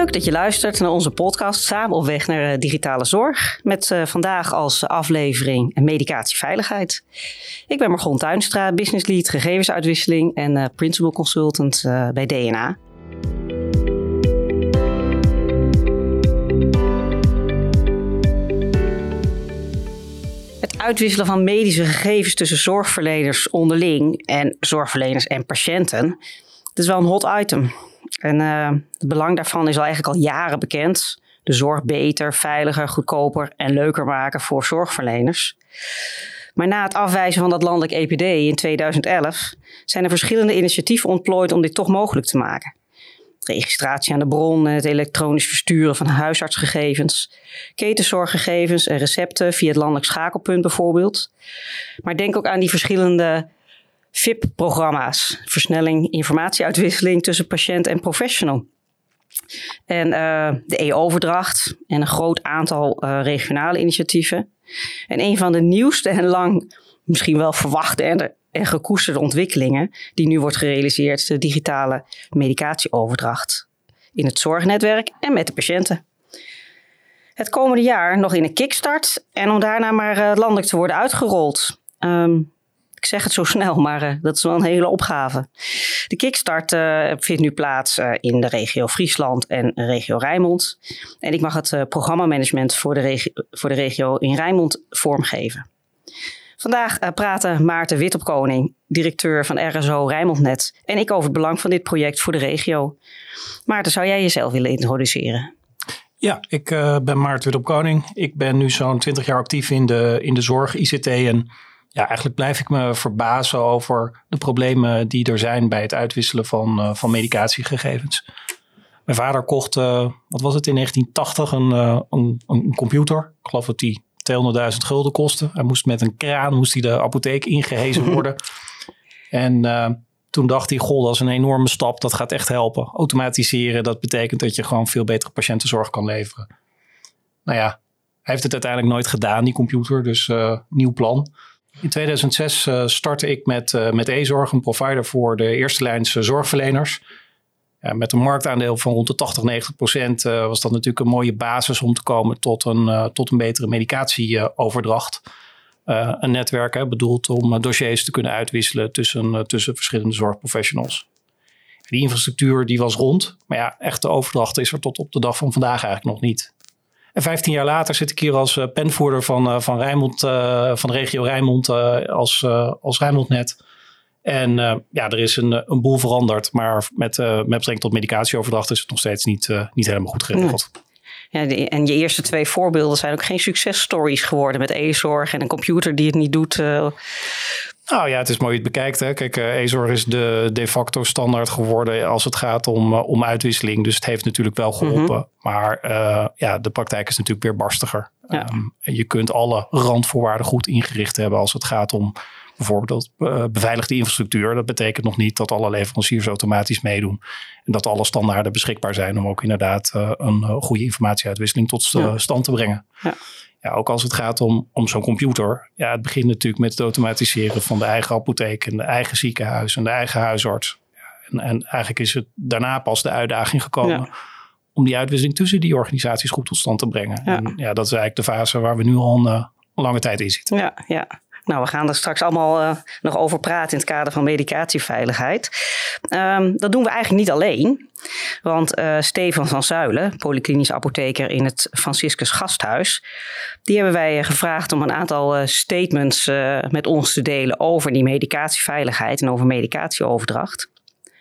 Leuk dat je luistert naar onze podcast Samen op weg naar digitale zorg. Met uh, vandaag als aflevering medicatieveiligheid. Ik ben Margon Tuinstra, business lead gegevensuitwisseling en uh, principal consultant bij DNA. Het uitwisselen van medische gegevens tussen zorgverleners onderling en zorgverleners en patiënten, dat is wel een hot item. En uh, het belang daarvan is al eigenlijk al jaren bekend. De zorg beter, veiliger, goedkoper en leuker maken voor zorgverleners. Maar na het afwijzen van dat landelijk EPD in 2011 zijn er verschillende initiatieven ontplooid om dit toch mogelijk te maken. Registratie aan de bron en het elektronisch versturen van huisartsgegevens, ketenzorggegevens en recepten via het landelijk schakelpunt bijvoorbeeld. Maar denk ook aan die verschillende VIP-programma's. Versnelling informatieuitwisseling tussen patiënt en professional. En uh, de e-overdracht en een groot aantal uh, regionale initiatieven. En een van de nieuwste en lang misschien wel verwachte en, en gekoesterde ontwikkelingen die nu wordt gerealiseerd, is de digitale medicatieoverdracht in het zorgnetwerk en met de patiënten. Het komende jaar nog in een kickstart en om daarna maar uh, landelijk te worden uitgerold. Um, ik zeg het zo snel, maar uh, dat is wel een hele opgave. De kickstart uh, vindt nu plaats uh, in de regio Friesland en regio Rijnmond. En ik mag het programmamanagement voor de, regio, voor de regio in Rijnmond vormgeven. Vandaag praten Maarten Witopkoning, directeur van RSO Rijnmondnet, en ik over het belang van dit project voor de regio. Maarten, zou jij jezelf willen introduceren? Ja, ik ben Maarten Witopkoning. Ik ben nu zo'n 20 jaar actief in de, in de zorg, ICT en ja, eigenlijk blijf ik me verbazen over de problemen die er zijn bij het uitwisselen van, uh, van medicatiegegevens. Mijn vader kocht, uh, wat was het, in 1980 een, uh, een, een, computer. Ik geloof dat die 200.000 gulden kostte. Hij moest met een kraan moest hij de apotheek ingehezen worden. en toen dacht hij, goh, dat is een enorme stap. Dat gaat echt helpen. Automatiseren, dat betekent dat je gewoon veel betere patiëntenzorg kan leveren. Nou ja, hij heeft het uiteindelijk nooit gedaan, die computer. Dus nieuw plan. In 2006 uh, startte ik met, uh, met e-zorg, een provider voor de eerste lijns zorgverleners. Ja, met een marktaandeel van rond de 80, 90 procent was dat natuurlijk een mooie basis om te komen tot een, tot een betere medicatieoverdracht. een netwerk bedoeld om dossiers te kunnen uitwisselen tussen, tussen verschillende zorgprofessionals. Die infrastructuur die was rond, maar ja, echte overdracht is er tot op de dag van vandaag eigenlijk nog niet. En 15 jaar later zit ik hier als uh, penvoerder van, uh, van, Rijnmond, uh, van regio Rijnmond als, als Rijnmondnet. En ja, er is een, een boel veranderd, maar met, met betrekking tot medicatieoverdracht is het nog steeds niet, niet helemaal goed geregeld. Ja, en je eerste twee voorbeelden zijn ook geen successtories geworden met e-zorg en een computer die het niet doet. Nou ja, het is mooi het bekijkt. Hè. Kijk, Ezor is de de facto standaard geworden als het gaat om, uh, om uitwisseling. Dus het heeft natuurlijk wel geholpen. Mhm. Maar uh, ja, de praktijk is natuurlijk weer barstiger. Ja. Um, je kunt alle randvoorwaarden goed ingericht hebben als het gaat om bijvoorbeeld beveiligde infrastructuur. Dat betekent nog niet dat alle leveranciers automatisch meedoen. En dat alle standaarden beschikbaar zijn om ook inderdaad een goede informatieuitwisseling tot stand te brengen. Ja ja, ook als het gaat om, om zo'n computer. Ja, het begint natuurlijk met het automatiseren van de eigen apotheek en de eigen ziekenhuis en de eigen huisarts. En, en eigenlijk is het daarna pas de uitdaging gekomen om die uitwisseling tussen die organisaties goed tot stand te brengen. Ja. En ja, dat is eigenlijk de fase waar we nu al een, uh, lange tijd in zitten. Ja, ja. Nou, we gaan er straks allemaal uh, nog over praten in het kader van medicatieveiligheid. Um, dat doen we eigenlijk niet alleen. Want uh, Stefan van Zuilen, polyklinisch apotheker in het Franciscus Gasthuis, die hebben wij eh, gevraagd om een aantal statements met ons te delen over die medicatieveiligheid en over medicatieoverdracht.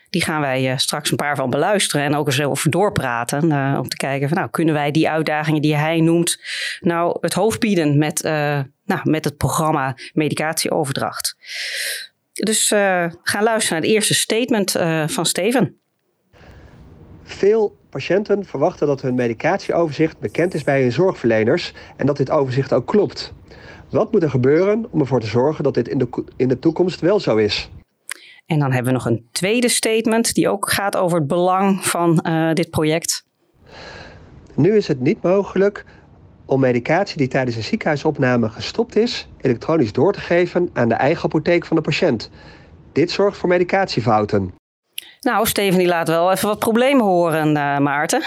Die gaan wij straks een paar van beluisteren en ook eens over doorpraten. om te kijken van nou, kunnen wij die uitdagingen die hij noemt nou het hoofd bieden met, nou, met het programma medicatieoverdracht. Dus uh, gaan luisteren naar het eerste statement uh, van Steven. Veel patiënten verwachten dat hun medicatieoverzicht bekend is bij hun zorgverleners en dat dit overzicht ook klopt. Wat moet er gebeuren om ervoor te zorgen dat dit in de, in de toekomst wel zo is? En dan hebben we nog een tweede statement die ook gaat over het belang van uh, dit project. Nu is het niet mogelijk om medicatie die tijdens een ziekenhuisopname gestopt is, elektronisch door te geven aan de eigen apotheek van de patiënt. Dit zorgt voor medicatiefouten. Nou, Steven die laat wel even wat problemen horen, uh, Maarten.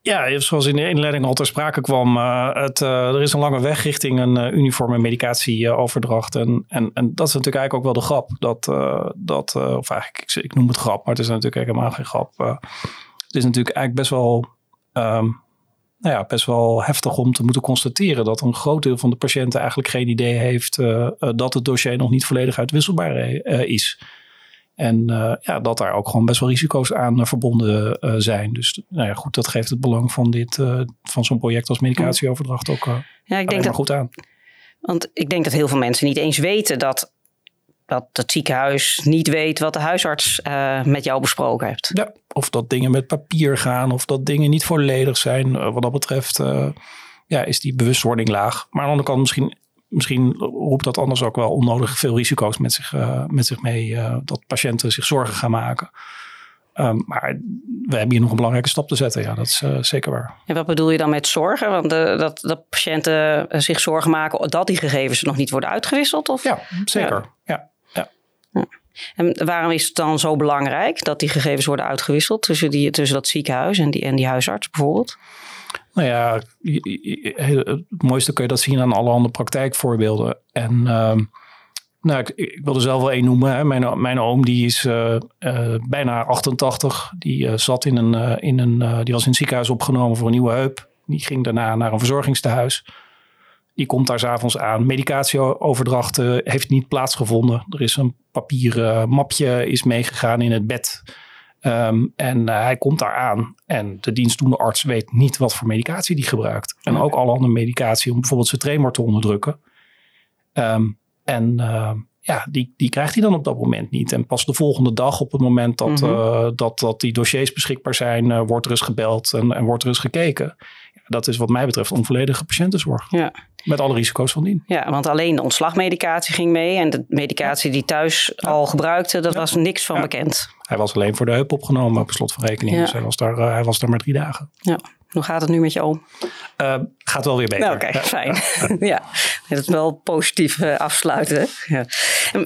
Ja, zoals in de inleiding al ter sprake kwam, uh, het, uh, er is een lange weg richting een uh, uniforme medicatieoverdracht. En, en, en dat is natuurlijk eigenlijk ook wel de grap. Dat, dat of eigenlijk, ik, ik, noem het grap, maar het is natuurlijk helemaal geen grap. het is natuurlijk eigenlijk best wel, um, nou ja, best wel heftig om te moeten constateren dat een groot deel van de patiënten eigenlijk geen idee heeft dat het dossier nog niet volledig uitwisselbaar is. En uh, ja, dat daar ook gewoon best wel risico's aan verbonden zijn. Dus nou ja, goed, dat geeft het belang van, dit, van zo'n project als medicatieoverdracht ook ja, ik denk dat, goed aan. Want ik denk dat heel veel mensen niet eens weten dat, dat het ziekenhuis niet weet wat de huisarts met jou besproken heeft. Ja, of dat dingen met papier gaan, of dat dingen niet volledig zijn. wat dat betreft ja, is die bewustwording laag. Maar aan de andere kant misschien misschien roept dat anders ook wel onnodig veel risico's met zich, met zich mee. Dat patiënten zich zorgen gaan maken. Um, maar we hebben hier nog een belangrijke stap te zetten. Ja, dat is uh, zeker waar. En wat bedoel je dan met zorgen? Want dat, dat patiënten zich zorgen maken dat die gegevens nog niet worden uitgewisseld? Of? Ja, zeker. Ja. ja. Ja. En waarom is het dan zo belangrijk dat die gegevens worden uitgewisseld tussen, die, tussen dat ziekenhuis en die, en die huisarts bijvoorbeeld? Nou ja, het mooiste kun je dat zien aan alle andere praktijkvoorbeelden. En uh, nou, ik, ik wil er zelf wel één noemen. Hè. Mijn, mijn oom die is uh, uh, bijna 88. Die uh, zat in een, in een die was in het ziekenhuis opgenomen voor een nieuwe heup. Die ging daarna naar een verzorgingstehuis. Die komt daar s'avonds aan. Medicatieoverdracht heeft niet plaatsgevonden. Er is een papieren mapje is meegegaan in het bed Um, en uh, hij komt daar aan en de dienstdoende arts weet niet wat voor medicatie die gebruikt. En ook alle andere medicatie om bijvoorbeeld zijn tremor te onderdrukken. Um, en uh, ja, die, die krijgt hij dan op dat moment niet. En pas de volgende dag op het moment dat, mm -hmm. uh, dat, dat die dossiers beschikbaar zijn, wordt er eens gebeld en, en wordt er eens gekeken. Dat is wat mij betreft onvolledige patiëntenzorg. Ja. Met alle risico's van dien. Ja, want alleen de ontslagmedicatie ging mee. En de medicatie die thuis ja. al gebruikte, dat ja. was niks van bekend. Hij was alleen voor de heup opgenomen op slot van rekening. Dus hij was, daar, uh, hij was daar maar drie dagen. Ja. Hoe gaat het nu met je oom? Uh, gaat wel weer beter. Oké, okay, fijn. ja, dat is wel positief uh, afsluiten. Ja.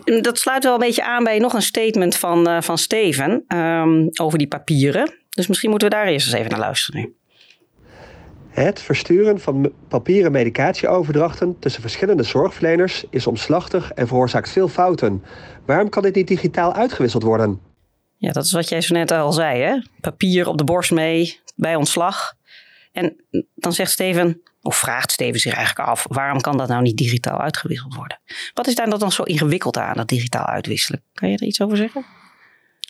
En dat sluit wel een beetje aan bij nog een statement van, van Steven um, over die papieren. Dus misschien moeten we daar eerst eens even naar luisteren nu. Het versturen van papieren medicatieoverdrachten tussen verschillende zorgverleners is omslachtig en veroorzaakt veel fouten. Waarom kan dit niet digitaal uitgewisseld worden? Ja, dat is wat jij zo net al zei, hè? Papier op de borst mee bij ontslag. En dan zegt Steven, of vraagt Steven zich eigenlijk af, waarom kan dat nou niet digitaal uitgewisseld worden? Wat is daar dan zo ingewikkeld aan, dat digitaal uitwisselen? Kan je er iets over zeggen?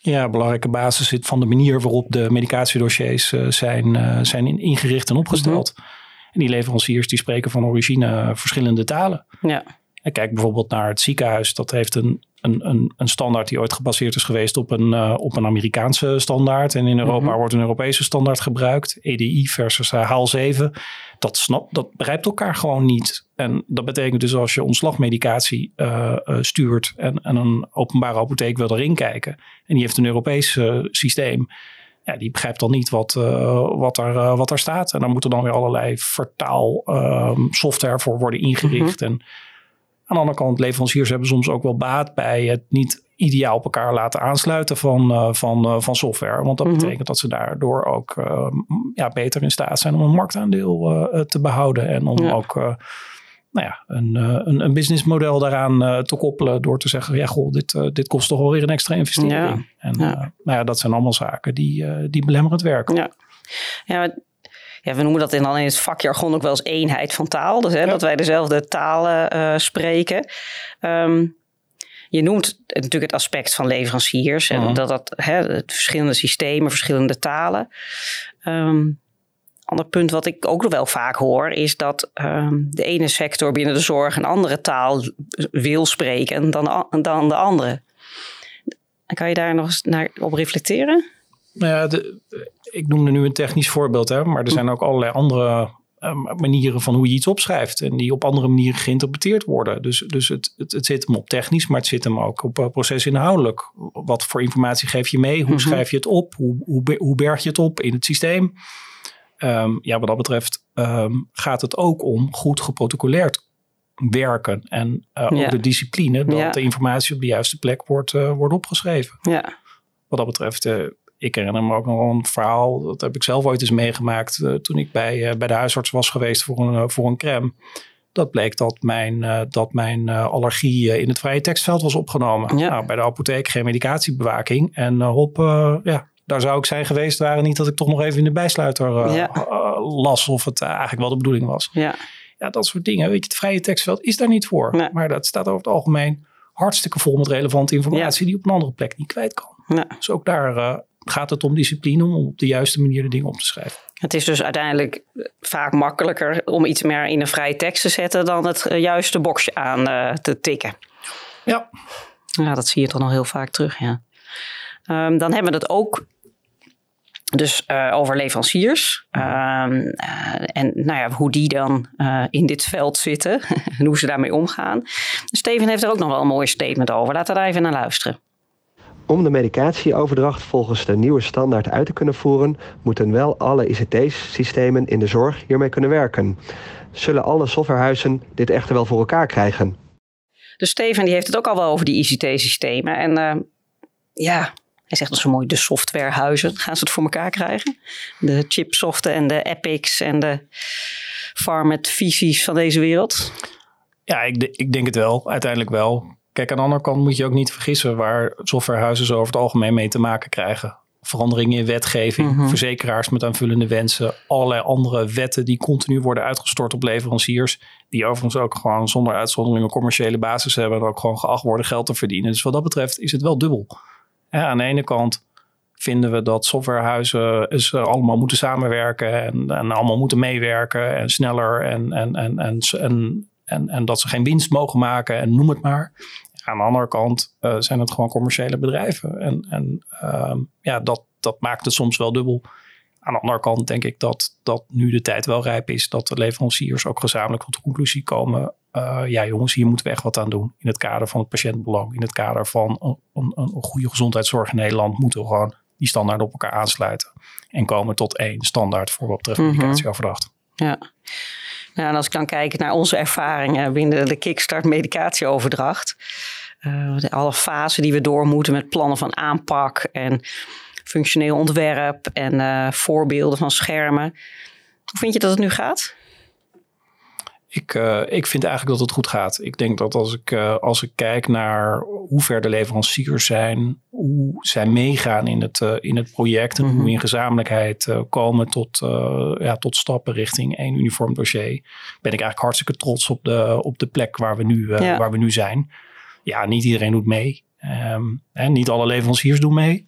Ja, een belangrijke basis zit van de manier waarop de medicatiedossiers uh, zijn, uh, zijn ingericht en opgesteld. Mm -hmm. En die leveranciers die spreken van origine verschillende talen. Ja. En kijk bijvoorbeeld naar het ziekenhuis. Dat heeft een, een, een, een standaard die ooit gebaseerd is geweest op een, uh, op een Amerikaanse standaard. En in Europa mm -hmm. wordt een Europese standaard gebruikt. EDI versus HAL 7. Dat, snap, dat begrijpt elkaar gewoon niet. En dat betekent dus als je ontslagmedicatie uh, uh, stuurt en, en, een openbare apotheek wil erin kijken. En die heeft een Europees systeem. Ja, die begrijpt dan niet wat, wat, er, wat er staat. En dan moet er dan weer allerlei vertaalsoftware ehm, voor worden ingericht. Mm -hmm. En aan de andere kant, leveranciers hebben soms ook wel baat bij het niet ideaal op elkaar laten aansluiten van, uh, van, uh, van software. Want dat mm -hmm. betekent dat ze daardoor ook uh, ja, beter in staat zijn om een marktaandeel te behouden. En om ja. ook nou ja, een, een, een businessmodel daaraan te koppelen door te zeggen, ja goh, dit, dit kost toch wel weer een extra investering. Ja. En nou ja, dat zijn allemaal zaken die, die belemmerend werken. Ja. Ja, ja, we noemen dat in, dan in het vakjargon ook wel eens eenheid van taal. Dus hè, ja. dat wij dezelfde talen uh, spreken. Um, je noemt natuurlijk het aspect van leveranciers. En uh -huh. dat dat hè, verschillende systemen, verschillende talen. Um, ander punt wat ik ook nog wel vaak hoor, is dat um, de ene sector binnen de zorg een andere taal wil spreken dan, dan de andere. Kan je daar nog eens naar op reflecteren? Nou ja, de, ik noemde nu een technisch voorbeeld, hè, maar er zijn ook allerlei andere uh, manieren van hoe je iets opschrijft. En die op andere manieren geïnterpreteerd worden. Dus, dus het, het, het, zit hem op technisch, maar het zit hem ook op uh, procesinhoudelijk. Wat voor informatie geef je mee? Hoe mm -hmm. schrijf je het op? Hoe, hoe, hoe berg je het op in het systeem? Um, ja, wat dat betreft um, gaat het ook om goed geprotocoleerd werken. En uh, ja. ook de discipline dat ja. de informatie op de juiste plek wordt, wordt opgeschreven. Ja. Wat dat betreft ik herinner me ook nog een verhaal, dat heb ik zelf ooit eens meegemaakt uh, toen ik bij, uh, bij de huisarts was geweest voor een, uh, voor een crème. Dat bleek dat mijn, dat mijn allergie in het vrije tekstveld was opgenomen. Ja. Nou, bij de apotheek geen medicatiebewaking. En hop, ja, daar zou ik zijn geweest, waren niet dat ik toch nog even in de bijsluiter Ja. las of het eigenlijk wel de bedoeling was. Ja, Ja, dat soort dingen. Weet je, het vrije tekstveld is daar niet voor. Nee. Maar dat staat over het algemeen hartstikke vol met relevante informatie die op een andere plek niet kwijt kan. ja. Dus ook daar eh, gaat het om discipline, om op de juiste manier de dingen op te schrijven. Het is dus uiteindelijk vaak makkelijker om iets meer in een vrije tekst te zetten dan het eh, juiste boxje aan eh, te tikken. Ja, Ja, dat zie je toch nog heel vaak terug, ja. Ehm, dan hebben we het ook dus eh, over leveranciers. Ehm, eh, en nou ja, hoe die dan in dit veld zitten en hoe ze daarmee omgaan. Steven heeft er ook nog wel een mooi statement over. Laten we daar even naar luisteren. Om de medicatieoverdracht volgens de nieuwe standaard uit te kunnen voeren, moeten wel alle ICT-systemen in de zorg hiermee kunnen werken. Zullen alle softwarehuizen dit echter wel voor elkaar krijgen? Dus Steven die heeft het ook al wel over die ICT-systemen. En eh, ja, hij zegt dat zo mooi, de softwarehuizen. Gaan ze het voor elkaar krijgen? De chipsoften en de Epics en de Farmet visies van deze wereld. ja ik, ik denk het wel, uiteindelijk wel. Kijk, aan de andere kant moet je ook niet vergissen waar softwarehuizen zo over het algemeen mee te maken krijgen. Veranderingen in wetgeving, Mhm. verzekeraars met aanvullende wensen, allerlei andere wetten die continu worden uitgestort op leveranciers. Die overigens ook gewoon zonder uitzondering een commerciële basis hebben en ook gewoon geacht worden geld te verdienen. Dus wat dat betreft is het wel dubbel. Ja, aan de ene kant vinden we dat softwarehuizen eh, allemaal moeten samenwerken en, en allemaal moeten meewerken en sneller en, en, en, en, en, en, en dat ze geen winst mogen maken en noem het maar. Aan de andere kant eh, zijn het gewoon commerciële bedrijven en, en ehm, ja, dat, dat maakt het soms wel dubbel. Aan de andere kant denk ik dat, dat nu de tijd wel rijp is dat de leveranciers ook gezamenlijk tot de conclusie komen. eh, ja, jongens, hier moeten we echt wat aan doen. In het kader van het patiëntbelang, in het kader van een, een, een goede gezondheidszorg in Nederland, moeten we gewoon die standaarden op elkaar aansluiten. En komen tot één standaard voor wat betreft medicatieoverdracht. Ja. En als ik dan kijk naar onze ervaringen binnen de Kickstart medicatieoverdracht. eh, de alle fasen die we door moeten met plannen van aanpak en functioneel ontwerp en eh, voorbeelden van schermen. Hoe vind je dat het nu gaat? Ik, eh, ik vind eigenlijk dat het goed gaat. Ik denk dat als ik, eh, als ik kijk naar hoe ver de leveranciers zijn, hoe zij meegaan in het, eh, in het project en hoe Mhm. we in gezamenlijkheid komen tot, ja, tot stappen richting één uniform dossier, ben ik eigenlijk hartstikke trots op de, op de plek waar we nu, Ja. waar we nu zijn. Ja, niet iedereen doet mee. Ehm, hè, niet alle leveranciers doen mee.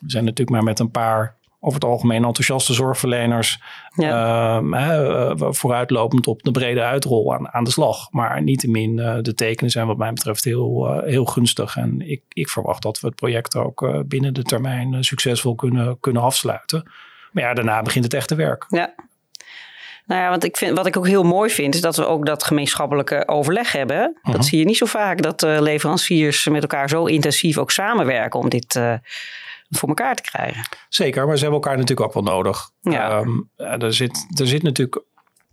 We zijn natuurlijk maar met een paar over het algemeen enthousiaste zorgverleners Ja. Ehm, eh, vooruitlopend op de brede uitrol aan, aan de slag. Maar niettemin, eh de tekenen zijn wat mij betreft heel, eh, heel gunstig. En ik, ik verwacht dat we het project ook binnen de termijn succesvol kunnen, kunnen afsluiten. Maar ja, daarna begint het echte werk. Ja. Nou ja, want ik vind, wat ik ook heel mooi vind, is dat we ook dat gemeenschappelijke overleg hebben. hè. Mhm. Dat zie je niet zo vaak, dat leveranciers met elkaar zo intensief ook samenwerken om dit eh, voor elkaar te krijgen. Zeker, maar ze hebben elkaar natuurlijk ook wel nodig. Ja. Ehm, eh, er, zit, er zit natuurlijk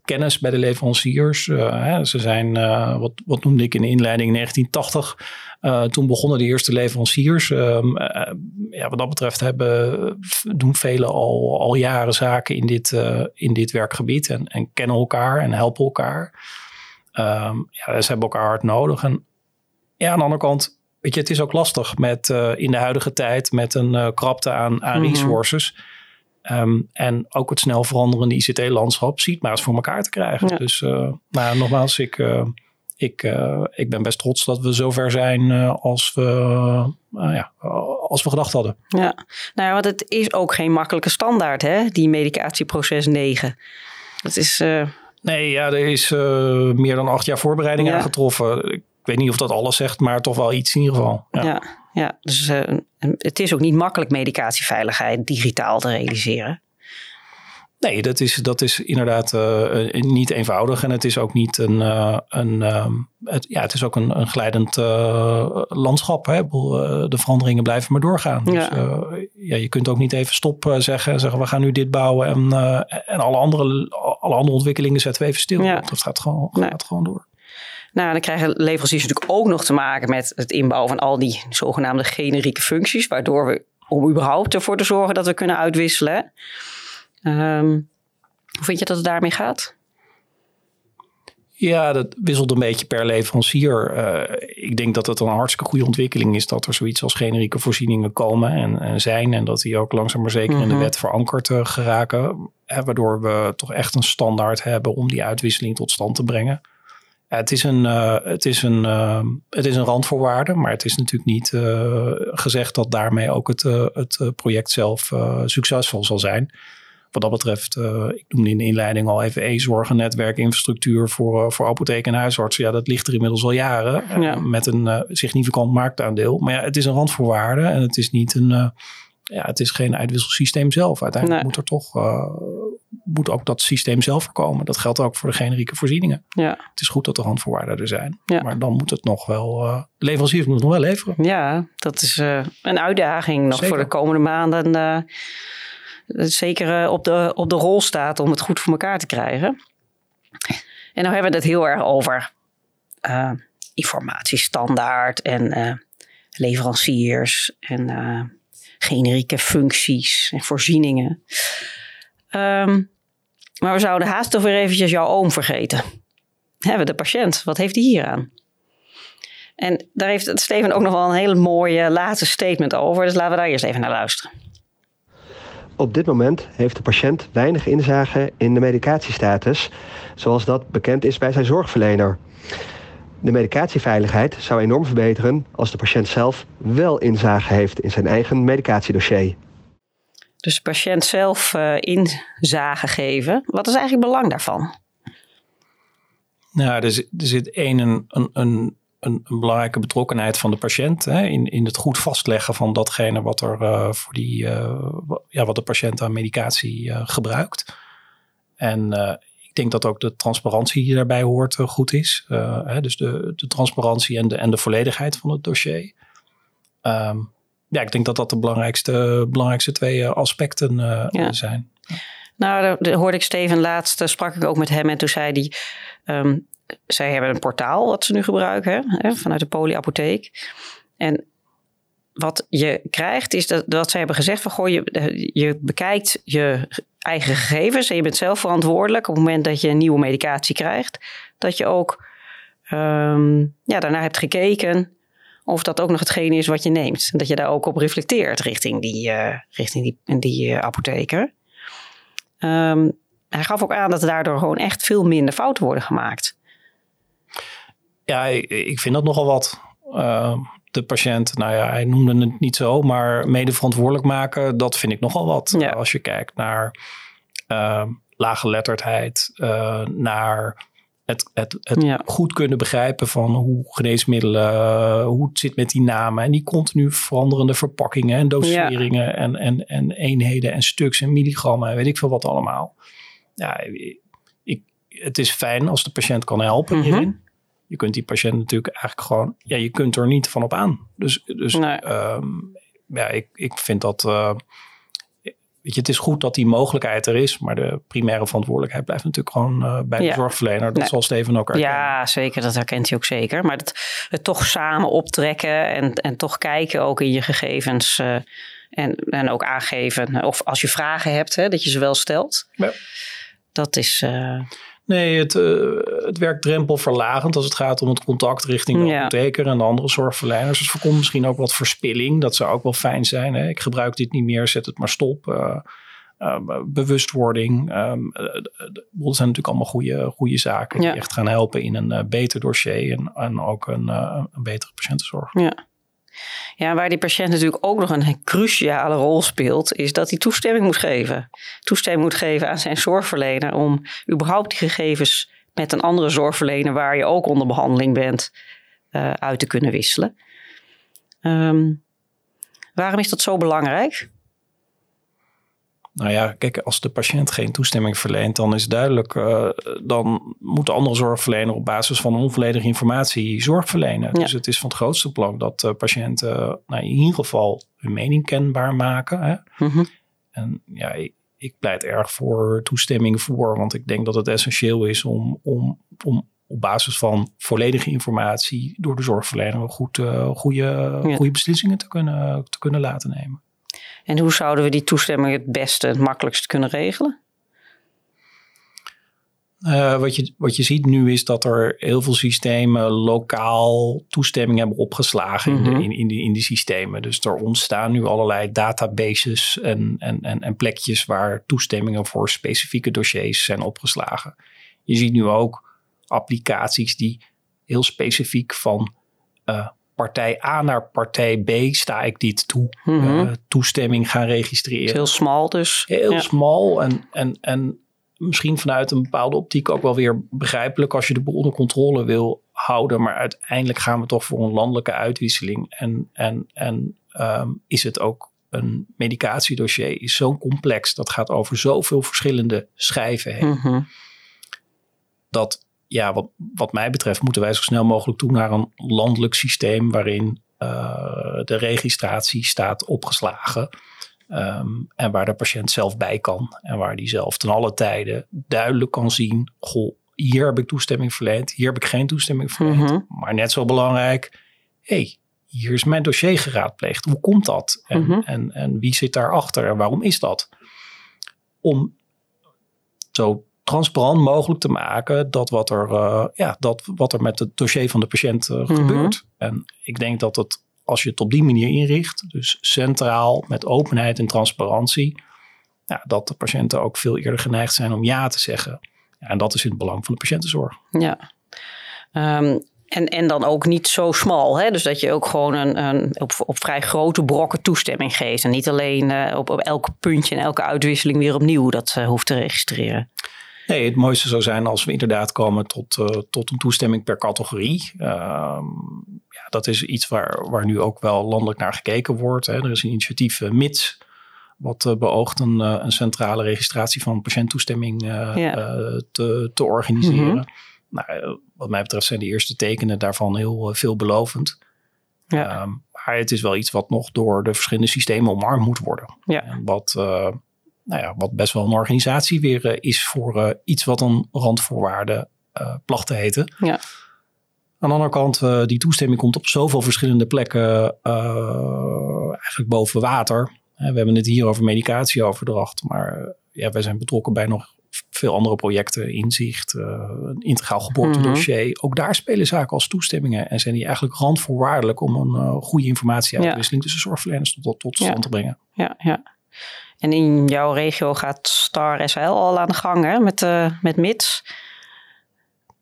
kennis bij de leveranciers. Eh, hè, ze zijn, eh, wat, wat noemde ik in de inleiding, 1980. Eh, toen begonnen de eerste leveranciers. Eh, ja, wat dat betreft hebben, doen velen al, al jaren zaken in dit, in dit werkgebied. En, en kennen elkaar en helpen elkaar. Ehm, ja, ze hebben elkaar hard nodig. En ja, aan de andere kant, weet je, het is ook lastig met eh, in de huidige tijd met een eh, krapte aan, aan Mhm. resources. Ehm, en ook het snel veranderende ICT-landschap ziet maar eens voor elkaar te krijgen. Ja. Dus uh, nou, nogmaals, ik, ik, ik ben best trots dat we zover zijn als, we, ja, als we gedacht hadden. Ja, nou ja, want het is ook geen makkelijke standaard, hè? die medicatieproces 9. Dat is... uh, Nee, ja, er is uh, meer dan acht jaar voorbereiding ja. aangetroffen. Ik weet niet of dat alles zegt, maar toch wel iets in ieder geval. Ja, ja, ja. dus uh, het is ook niet makkelijk medicatieveiligheid digitaal te realiseren. Nee, dat is, dat is inderdaad uh, niet eenvoudig. En het is ook niet een. Uh, een het, ja, het is ook een, een glijdend landschap. Hè? de veranderingen blijven maar doorgaan. Dus ja. ja, je kunt ook niet even stop zeggen en zeggen we gaan nu dit bouwen. En, en alle, andere, alle andere ontwikkelingen zetten we even stil. Ja. Dat gaat gewoon, nee. gaat gewoon door. Nou, dan krijgen leveranciers natuurlijk ook nog te maken met het inbouwen van al die zogenaamde generieke functies, waardoor we om überhaupt ervoor te zorgen dat we kunnen uitwisselen. Um, hoe vind je dat het daarmee gaat? Ja, dat wisselt een beetje per leverancier. Uh, ik denk dat het een hartstikke goede ontwikkeling is dat er zoiets als generieke voorzieningen komen en, en zijn. En dat die ook langzaam maar zeker in de mhm. wet verankerd uh, geraken. Hè, waardoor we toch echt een standaard hebben om die uitwisseling tot stand te brengen. Het, is een, uh, het, is een, het is een randvoorwaarde, maar het is natuurlijk niet gezegd dat daarmee ook het, het project zelf succesvol zal zijn wat dat betreft, ik noemde in de inleiding al even e-zorg, netwerkinfrastructuur voor, uh, voor apotheken en huisartsen. Ja, dat ligt er inmiddels al jaren uh, met een significant marktaandeel. Maar ja, het is een randvoorwaarde en het is niet een, ja, het is geen uitwisselsysteem zelf. Uiteindelijk moet er toch, moet ook dat systeem zelf voorkomen. Dat geldt ook voor de generieke voorzieningen. Ja. Het is goed dat er randvoorwaarden er zijn. Ja. Maar dan moet het nog wel, de leveranciers moeten nog wel leveren. Ja, dat is een uitdaging nog voor de komende maanden zeker eh, op de, op de rol staat om het goed voor elkaar te krijgen. En dan hebben we het heel erg over informatiestandaard en leveranciers en generieke functies en voorzieningen. Um, maar we zouden haast toch weer eventjes jouw oom vergeten. Hebben de patiënt, wat heeft hij hier aan? En daar heeft Steven ook nog wel een hele mooie laatste statement over. Dus laten we daar eerst even naar luisteren. Op dit moment heeft de patiënt weinig inzage in de medicatiestatus, zoals dat bekend is bij zijn zorgverlener. De medicatieveiligheid zou enorm verbeteren als de patiënt zelf wel inzage heeft in zijn eigen medicatiedossier. Dus de patiënt zelf uh, inzage geven. Wat is eigenlijk het belang daarvan? Nou, er zit, er één een, een, een een, belangrijke betrokkenheid van de patiënt hè, in, in het goed vastleggen van datgene wat er uh, voor die, uh, ja, wat de patiënt aan medicatie gebruikt. En ik denk dat ook de transparantie die daarbij hoort goed is. Hè, dus de, de transparantie en de, en de volledigheid van het dossier. Um, ja, ik denk dat dat de belangrijkste, belangrijkste twee aspecten ja. zijn. Nou, daar hoorde ik Steven laatst, sprak ik ook met hem en toen zei hij... Um, zij hebben een portaal wat ze nu gebruiken hè, vanuit de polyapotheek. En wat je krijgt is dat, dat zij hebben gezegd van goh, je, je bekijkt je eigen gegevens en je bent zelf verantwoordelijk op het moment dat je een nieuwe medicatie krijgt. Dat je ook um, ja, daarna hebt gekeken of dat ook nog hetgene is wat je neemt. En dat je daar ook op reflecteert richting die, uh, richting die, die uh, apotheker. Um, hij gaf ook aan dat er daardoor gewoon echt veel minder fouten worden gemaakt. Ja, ik, vind dat nogal wat. Uh, de patiënt, nou ja, hij noemde het niet zo, maar mede verantwoordelijk maken, dat vind ik nogal wat. Ja. Als je kijkt naar uh, lage letterdheid, uh, naar het, het, het ja. goed kunnen begrijpen van hoe geneesmiddelen, hoe het zit met die namen en die continu veranderende verpakkingen en doseringen ja. en, en, en eenheden en stuks en milligrammen en weet ik veel wat allemaal. Ja, ik, het is fijn als de patiënt kan helpen mm -hmm. hierin je kunt die patiënt natuurlijk eigenlijk gewoon, ja, je kunt er niet van op aan. Dus, dus ehm, ja, ik, ik vind dat, uh, weet je, het is goed dat die mogelijkheid er is, maar de primaire verantwoordelijkheid blijft natuurlijk gewoon uh, bij de zorgverlener. Dat zal Steven ook herkennen. Ja, zeker, dat herkent hij ook zeker. Maar het, het toch samen optrekken en, en toch kijken ook in je gegevens uh, en, en ook aangeven. Of als je vragen hebt, hè, dat je ze wel stelt. Ja. Dat is... Nee, het, uh, het werkt drempelverlagend als het gaat om het contact richting de ja. apotheker en de andere zorgverleners. Dus voorkomt misschien ook wat verspilling. Dat zou ook wel fijn zijn. Hè? Ik gebruik dit niet meer, zet het maar stop. Uh, uh, bewustwording. Um, dat zijn natuurlijk allemaal goede, goede zaken ja. die echt gaan helpen in een beter dossier en, en ook een, een betere patiëntenzorg. Ja. Ja, waar die patiënt natuurlijk ook nog een cruciale rol speelt, is dat hij toestemming moet geven. Toestemming moet geven aan zijn zorgverlener om überhaupt die gegevens met een andere zorgverlener waar je ook onder behandeling bent, uh, uit te kunnen wisselen. Um, waarom is dat zo belangrijk? Nou ja, kijk, als de patiënt geen toestemming verleent, dan is duidelijk, uh, dan moet de andere zorgverlener op basis van onvolledige informatie zorg verlenen. Dus het is van het grootste belang dat uh, patiënten nou, in ieder geval hun mening kenbaar maken. Hè? Mm -hmm. En ja, ik, ik, pleit erg voor toestemming voor, want ik denk dat het essentieel is om, om, om op basis van volledige informatie door de zorgverlener goed, uh, goede, ja. goede beslissingen te kunnen, te kunnen laten nemen. En hoe zouden we die toestemming het beste, het makkelijkst kunnen regelen? Uh, wat, je, wat je ziet nu is dat er heel veel systemen lokaal toestemming hebben opgeslagen mm -hmm. in, de, mhm. in, in, die, in die systemen. Dus er ontstaan nu allerlei databases en, en, en, en plekjes waar toestemmingen voor specifieke dossiers zijn opgeslagen. Je ziet nu ook applicaties die heel specifiek van uh, partij A naar partij B sta ik dit toe. Mm -hmm. uh, toestemming gaan registreren. Heel smal dus. Heel ja. smal en, en, en misschien vanuit een bepaalde optiek ook wel weer begrijpelijk als je de boel onder controle wil houden. Maar uiteindelijk gaan we toch voor een landelijke uitwisseling. En, en, en um, is het ook een medicatiedossier is zo complex. Dat gaat over zoveel verschillende schijven heen. Mm -hmm. Dat, ja, wat, wat mij betreft, moeten wij zo snel mogelijk toe naar een landelijk systeem waarin uh, de registratie staat opgeslagen. Um, en waar de patiënt zelf bij kan. En waar die zelf ten alle tijden duidelijk kan zien: goh, hier heb ik toestemming verleend, hier heb ik geen toestemming verleend. Mm -hmm. Maar net zo belangrijk, hé, hey, hier is mijn dossier geraadpleegd. Hoe komt dat? En, mm -hmm. en, en wie zit daarachter en waarom is dat? Om zo transparant mogelijk te maken dat wat er, uh, ja, dat wat er met het dossier van de patiënt uh, mm -hmm. gebeurt. En ik denk dat het als je het op die manier inricht, dus centraal met openheid en transparantie, ja, dat de patiënten ook veel eerder geneigd zijn om ja te zeggen. Ja, en dat is in het belang van de patiëntenzorg. Ja. Um, en, en dan ook niet zo smal. Hè? Dus dat je ook gewoon een, een, op, op vrij grote brokken toestemming geeft. En niet alleen uh, op, op elk puntje en elke uitwisseling weer opnieuw dat hoeft te registreren. Nee, het mooiste zou zijn als we inderdaad komen tot, uh, tot een toestemming per categorie. Uh, ja, dat is iets waar, waar nu ook wel landelijk naar gekeken wordt. Hè. Er is een initiatief uh, MITS, wat uh, beoogt een, een, centrale registratie van patiënttoestemming ja. te, te organiseren. Mm -hmm. nou, wat mij betreft zijn de eerste tekenen daarvan heel veelbelovend. Ja. Um, maar het is wel iets wat nog door de verschillende systemen omarmd moet worden. Ja. En wat nou ja, wat best wel een organisatie weer uh, is voor uh, iets wat een randvoorwaarde uh, placht te heten. Ja. Aan de andere kant, die toestemming komt op zoveel verschillende plekken eigenlijk boven water. we hebben het hier over medicatieoverdracht, maar ja, wij zijn betrokken bij nog veel andere projecten, inzicht, een integraal geboortedossier. Mm -hmm. Ook daar spelen zaken als toestemmingen en zijn die eigenlijk randvoorwaardelijk om een goede informatieuitwisseling ja. tussen zorgverleners tot, tot stand ja. te brengen. Ja, ja. En in jouw regio gaat Star SL al aan de gang hè? Met, uh, met MITS.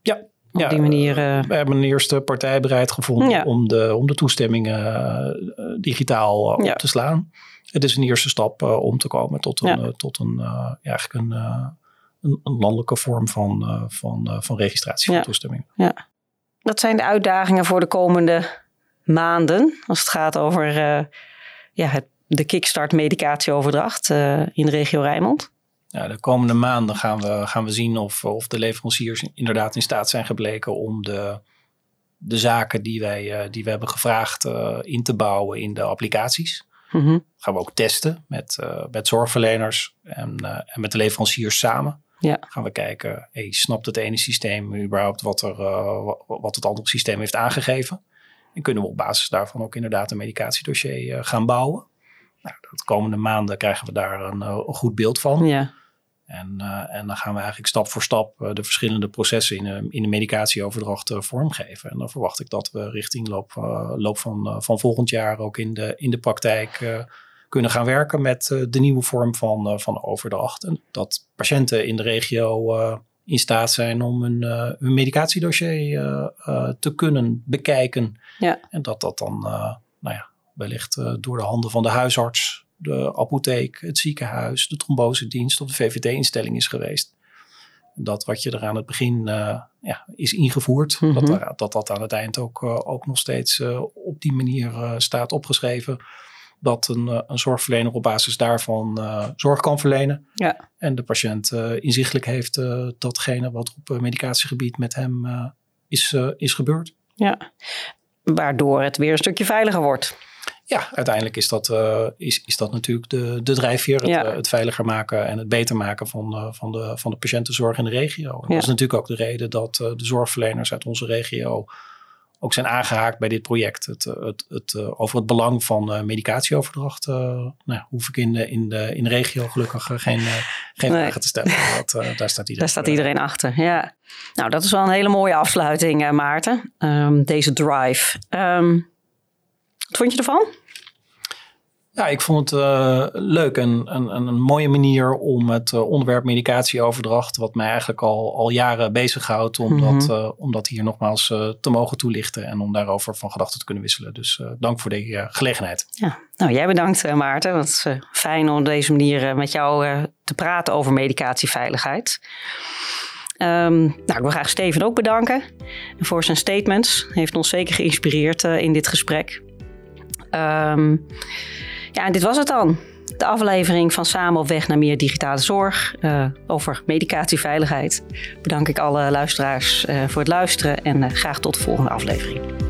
Ja, op ja, die manier. Uh... We hebben een eerste partij bereid gevonden ja. om, de, om de toestemmingen digitaal op te slaan. Het is een eerste stap om te komen tot een, tot een, eigenlijk een, een, een, landelijke vorm van, van, van registratie van toestemmingen. Ja. Dat zijn de uitdagingen voor de komende maanden als het gaat over ja, het de kickstart medicatieoverdracht uh, in de regio Rijnmond? De komende maanden gaan we, gaan we zien of, of de leveranciers inderdaad in staat zijn gebleken om de, de zaken die wij, uh, die we hebben gevraagd uh, in te bouwen in de applicaties. Mm -hmm. Gaan we ook testen met, met zorgverleners en, en met de leveranciers samen. Ja. Gaan we kijken, hey, snapt het ene systeem überhaupt wat, er, wat het andere systeem heeft aangegeven? En kunnen we op basis daarvan ook inderdaad een medicatiedossier gaan bouwen? Nou, de komende maanden krijgen we daar een, een goed beeld van. Ja. En, uh, en dan gaan we eigenlijk stap voor stap uh, de verschillende processen in, de, in de medicatieoverdracht vormgeven. En dan verwacht ik dat we richting loop, loop van, van volgend jaar ook in de, in de praktijk kunnen gaan werken met de nieuwe vorm van, van overdracht. En dat patiënten in de regio in staat zijn om hun, hun medicatiedossier te kunnen bekijken. Ja. En dat dat dan, nou ja, wellicht uh, door de handen van de huisarts, de apotheek, het ziekenhuis, de trombosedienst of de VVD-instelling is geweest. Dat wat je er aan het begin uh, ja, is ingevoerd, mm -hmm. dat, dat dat aan het eind ook, uh, ook nog steeds op die manier staat opgeschreven. Dat een, een zorgverlener op basis daarvan zorg kan verlenen. Ja. En de patiënt inzichtelijk heeft datgene wat op medicatiegebied met hem is, is gebeurd. Ja, waardoor het weer een stukje veiliger wordt. Ja, uiteindelijk is dat, uh, is, is dat natuurlijk de, de drijfveer. Het, ja. uh, het, veiliger maken en het beter maken van, uh, van, de, van de patiëntenzorg in de regio. Ja. Dat is natuurlijk ook de reden dat de zorgverleners uit onze regio ook zijn aangehaakt bij dit project. Het, het, het, over het belang van medicatieoverdracht nou, hoef ik in de, in, de, in de regio gelukkig geen, geen vragen te stellen. Dat, daar staat iedereen, daar staat iedereen achter, ja. Nou, dat is wel een hele mooie afsluiting, Maarten. Um, deze drive. Um, wat vond je ervan? Ja, ik vond het uh, leuk en een, een, mooie manier om het uh, onderwerp medicatieoverdracht, wat mij eigenlijk al, al jaren bezighoudt, om, mm -hmm. dat, uh, om dat hier nogmaals te mogen toelichten en om daarover van gedachten te kunnen wisselen. Dus dank voor de gelegenheid. Ja, nou jij bedankt Maarten. Het is fijn om op deze manier met jou te praten over medicatieveiligheid. Um, nou, ik wil graag Steven ook bedanken voor zijn statements. Hij heeft ons zeker geïnspireerd in dit gesprek. Um, ja, en dit was het dan. De aflevering van Samen op weg naar meer digitale zorg uh, over medicatieveiligheid. Bedank ik alle luisteraars uh, voor het luisteren en uh, graag tot de volgende aflevering.